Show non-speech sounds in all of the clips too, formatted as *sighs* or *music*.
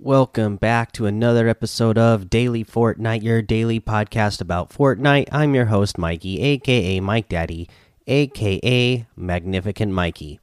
Welcome back to another episode of Daily Fortnite, your daily podcast about Fortnite. I'm your host, Mikey, aka Mike Daddy, aka Magnificent Mikey.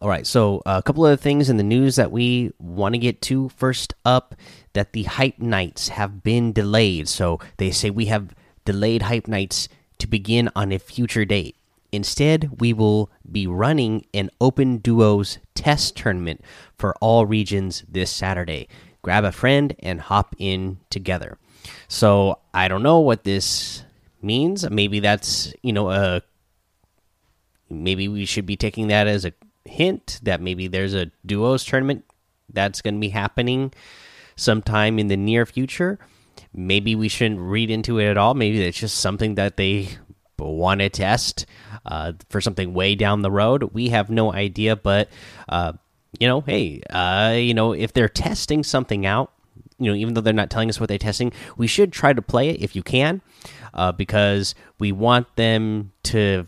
All right, so a couple of things in the news that we want to get to. First up, that the Hype Nights have been delayed. So they say we have delayed Hype Nights to begin on a future date. Instead, we will be running an open duos test tournament for all regions this Saturday. Grab a friend and hop in together. So I don't know what this means. Maybe that's you know a maybe we should be taking that as a hint that maybe there's a duos tournament that's going to be happening sometime in the near future. Maybe we shouldn't read into it at all. Maybe it's just something that they want to test uh, for something way down the road. We have no idea, but uh, you know, hey, uh, you know, if they're testing something out, you know, even though they're not telling us what they're testing, we should try to play it if you can, uh, because we want them to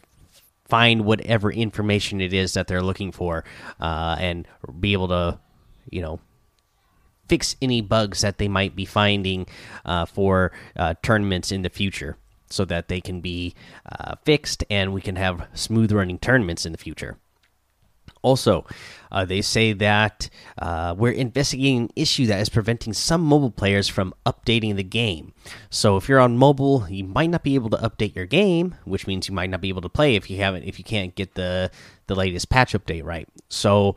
find whatever information it is that they're looking for, uh, and be able to, you know, fix any bugs that they might be finding uh, for tournaments in the future so that they can be uh, fixed and we can have smooth running tournaments in the future. Also, uh, they say that uh, we're investigating an issue that is preventing some mobile players from updating the game. So, if you're on mobile, you might not be able to update your game, which means you might not be able to play if you haven't if you can't get the the latest patch update right. So,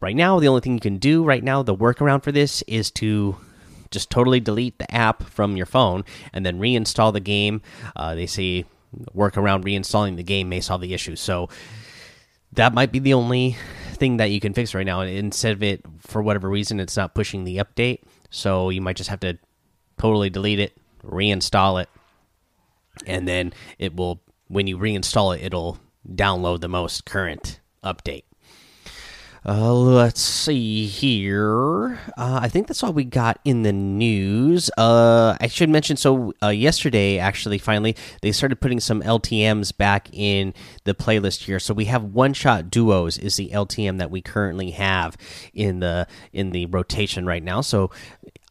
right now, the only thing you can do right now, the workaround for this is to just totally delete the app from your phone and then reinstall the game. Uh, they say work around reinstalling the game may solve the issue. So that might be the only thing that you can fix right now. Instead of it, for whatever reason, it's not pushing the update. So you might just have to totally delete it, reinstall it, and then it will, when you reinstall it, it'll download the most current update. Uh, let's see here. Uh, I think that's all we got in the news. Uh, I should mention so uh, yesterday, actually, finally, they started putting some LTMs back in the playlist here. So we have one shot duos is the LTM that we currently have in the in the rotation right now. So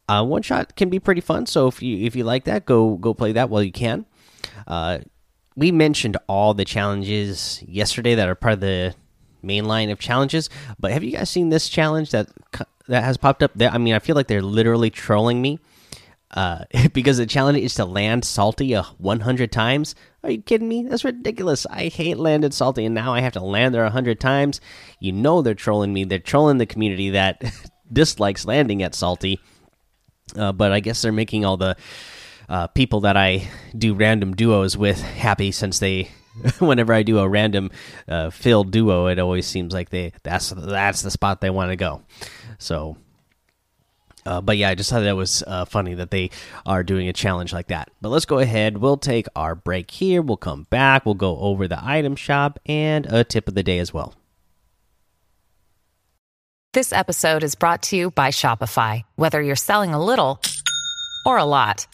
uh, one shot can be pretty fun. So if you if you like that, go go play that while you can. Uh, we mentioned all the challenges yesterday that are part of the main line of challenges. But have you guys seen this challenge that that has popped up? There, I mean, I feel like they're literally trolling me uh, *laughs* because the challenge is to land salty a 100 times. Are you kidding me? That's ridiculous. I hate landed salty, and now I have to land there 100 times. You know they're trolling me. They're trolling the community that *laughs* dislikes landing at salty. Uh, but I guess they're making all the uh, people that I do random duos with happy since they *laughs* whenever I do a random uh, filled duo, it always seems like they that's that's the spot they want to go. So, uh, but yeah, I just thought that was uh, funny that they are doing a challenge like that. But let's go ahead. We'll take our break here. We'll come back. We'll go over the item shop and a tip of the day as well. This episode is brought to you by Shopify. Whether you're selling a little or a lot.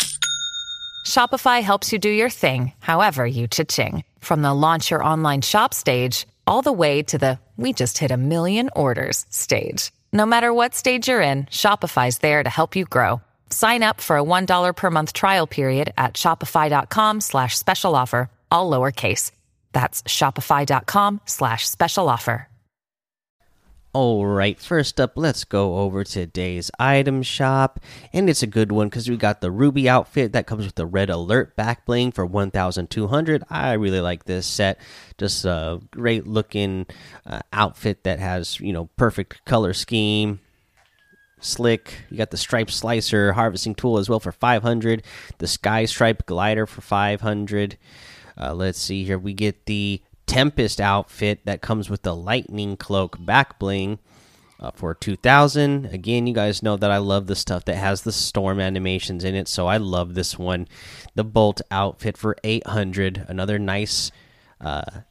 Shopify helps you do your thing, however you cha-ching. From the launch your online shop stage, all the way to the we just hit a million orders stage. No matter what stage you're in, Shopify's there to help you grow. Sign up for a $1 per month trial period at shopify.com slash special offer, all lowercase. That's shopify.com slash special offer. All right, first up, let's go over today's item shop. And it's a good one because we got the Ruby outfit that comes with the red alert back bling for 1200. I really like this set. Just a great looking uh, outfit that has, you know, perfect color scheme. Slick. You got the stripe slicer harvesting tool as well for 500. The sky stripe glider for 500. Uh, let's see here. We get the Tempest outfit that comes with the Lightning Cloak back bling uh, for 2000. Again, you guys know that I love the stuff that has the storm animations in it, so I love this one. The Bolt outfit for 800, another nice uh,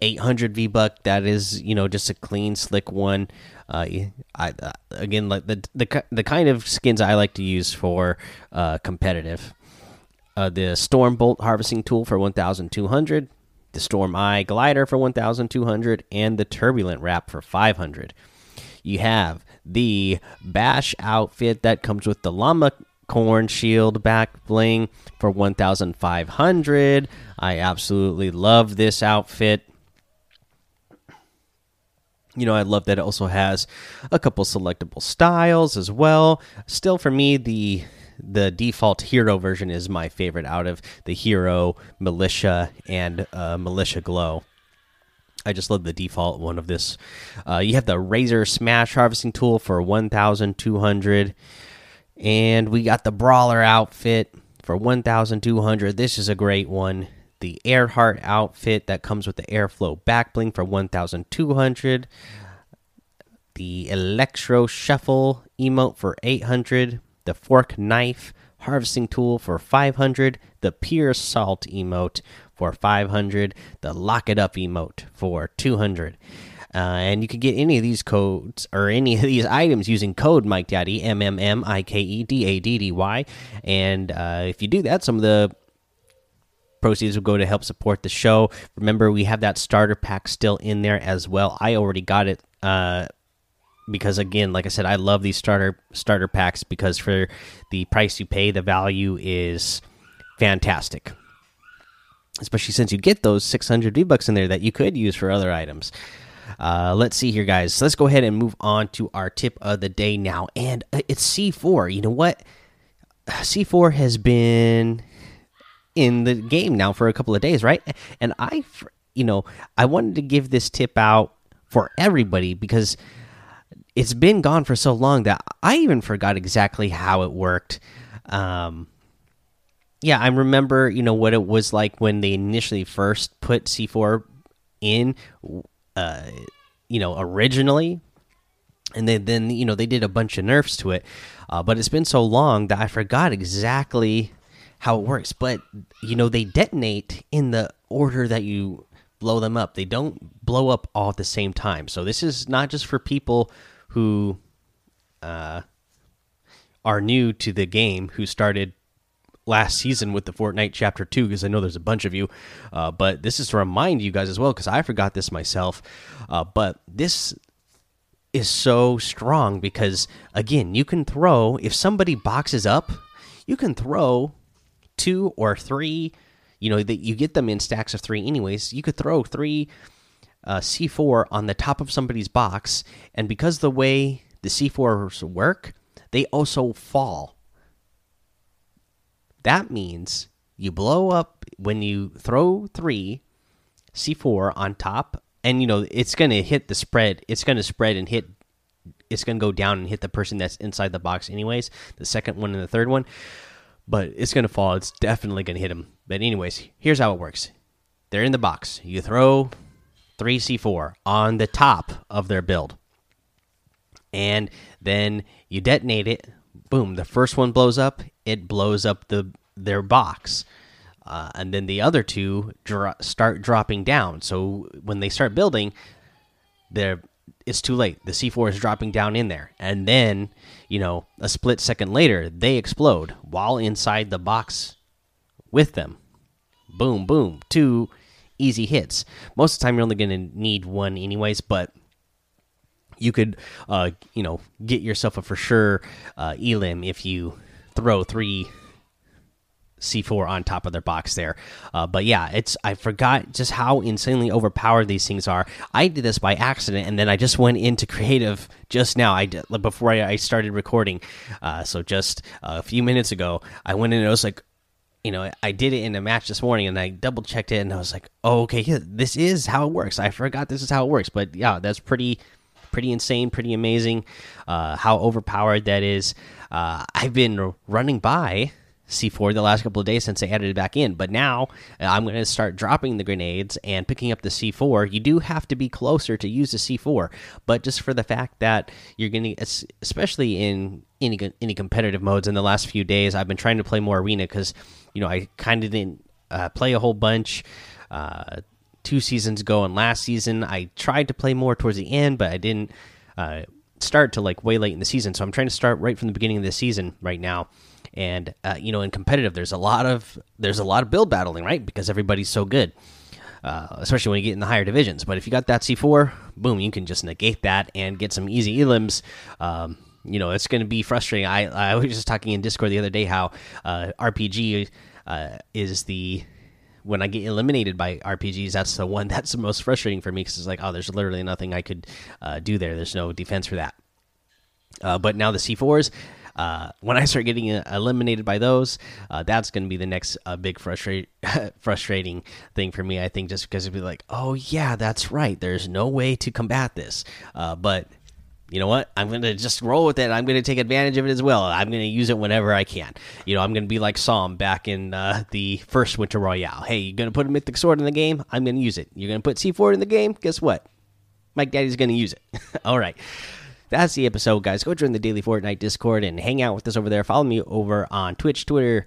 800 V buck that is, you know, just a clean, slick one. Uh, I uh, again like the the the kind of skins I like to use for uh, competitive. Uh, the Storm Bolt harvesting tool for 1200 the Storm Eye glider for 1200 and the Turbulent wrap for 500. You have the Bash outfit that comes with the llama corn shield back bling for 1500 i absolutely love this outfit. You know i love that it also has a couple selectable styles as well. Still for me the the default hero version is my favorite out of the hero militia and uh, militia glow I just love the default one of this. Uh, you have the Razor Smash harvesting tool for 1,200. And we got the Brawler outfit for 1,200. This is a great one. The Earhart outfit that comes with the Airflow back bling for 1,200. The Electro Shuffle emote for 800. The Fork Knife harvesting tool for 500. The Pure Salt emote for 500. The Lock It Up emote for 200. Uh, and you can get any of these codes or any of these items using code Mike Daddy M M M I K E D A D D Y. And uh, if you do that, some of the proceeds will go to help support the show. Remember, we have that starter pack still in there as well. I already got it uh, because, again, like I said, I love these starter starter packs because for the price you pay, the value is fantastic. Especially since you get those 600 V bucks in there that you could use for other items. Uh, let's see here, guys. So Let's go ahead and move on to our tip of the day now, and uh, it's C4. You know what? *sighs* C4 has been in the game now for a couple of days, right? And I, you know, I wanted to give this tip out for everybody because it's been gone for so long that I even forgot exactly how it worked. Um, yeah, I remember, you know, what it was like when they initially first put C4 in uh, you know, originally, and then then you know they did a bunch of nerfs to it. Uh, but it's been so long that I forgot exactly how it works. But you know, they detonate in the order that you blow them up. They don't blow up all at the same time. So this is not just for people who uh, are new to the game who started last season with the Fortnite Chapter 2 because I know there's a bunch of you. Uh, but this is to remind you guys as well because I forgot this myself. Uh, but this is so strong because, again, you can throw, if somebody boxes up, you can throw two or three. You know, that you get them in stacks of three, anyways. You could throw three uh, C4 on the top of somebody's box, and because the way the C4s work, they also fall that means you blow up when you throw three C4 on top, and you know it's going to hit the spread. It's going to spread and hit. It's going to go down and hit the person that's inside the box, anyways. The second one and the third one, but it's going to fall. It's definitely going to hit them. But anyways, here's how it works. They're in the box. You throw three C4 on the top of their build, and then you detonate it. Boom! The first one blows up it blows up the their box. Uh, and then the other two dro start dropping down. So when they start building, there it's too late. The C4 is dropping down in there, and then you know a split second later they explode while inside the box with them. Boom, boom, two easy hits. Most of the time you're only going to need one anyways, but you could uh, you know get yourself a for sure uh, elim if you throw three C4 on top of their box there. Uh, but yeah, it's I forgot just how insanely overpowered these things are. I did this by accident, and then I just went into creative just now. I did before I, I started recording. Uh, so just a few minutes ago, I went in and I was like, you know, I did it in a match this morning, and I double checked it, and I was like, oh, okay, yeah, this is how it works. I forgot this is how it works, but yeah, that's pretty pretty insane, pretty amazing. Uh, how overpowered that is. Uh, I've been running by C4 the last couple of days since they added it back in, but now uh, I'm going to start dropping the grenades and picking up the C4. You do have to be closer to use the C4, but just for the fact that you're going to, especially in any any competitive modes in the last few days, I've been trying to play more arena because you know I kind of didn't uh, play a whole bunch. Uh, two seasons ago and last season I tried to play more towards the end, but I didn't uh, start to like way late in the season. So I'm trying to start right from the beginning of the season right now. And uh, you know, in competitive, there's a lot of there's a lot of build battling, right? Because everybody's so good. uh, especially when you get in the higher divisions. But if you got that C4, boom, you can just negate that and get some easy elims. Um, you know, it's going to be frustrating. I I was just talking in Discord the other day how uh, RPG uh, is the when I get eliminated by RPGs, that's the one *laughs* that's the most frustrating for me because it's like, oh, there's literally nothing I could uh, do there. There's no defense for that. Uh, but now the C4s, uh, when I start getting uh, eliminated by those, uh, that's going to be the next uh, big frustrate *laughs* frustrating thing for me. I think just because it'd be like, oh yeah, that's right. There's no way to combat this. But you know what? I'm going to just roll with it. I'm going to take advantage of it as well. I'm going to use it whenever I can. You know, I'm going to be like Psalm back in uh, the first Winter Royale. Hey, you're going to put a mythic sword in the game? I'm going to use it. You're going to put C4 in the game? Guess what? Mike Daddy's going to use it. *laughs* All right that's the episode, guys. Go join the Daily Fortnite Discord and hang out with us over there. Follow me over on Twitch, Twitter,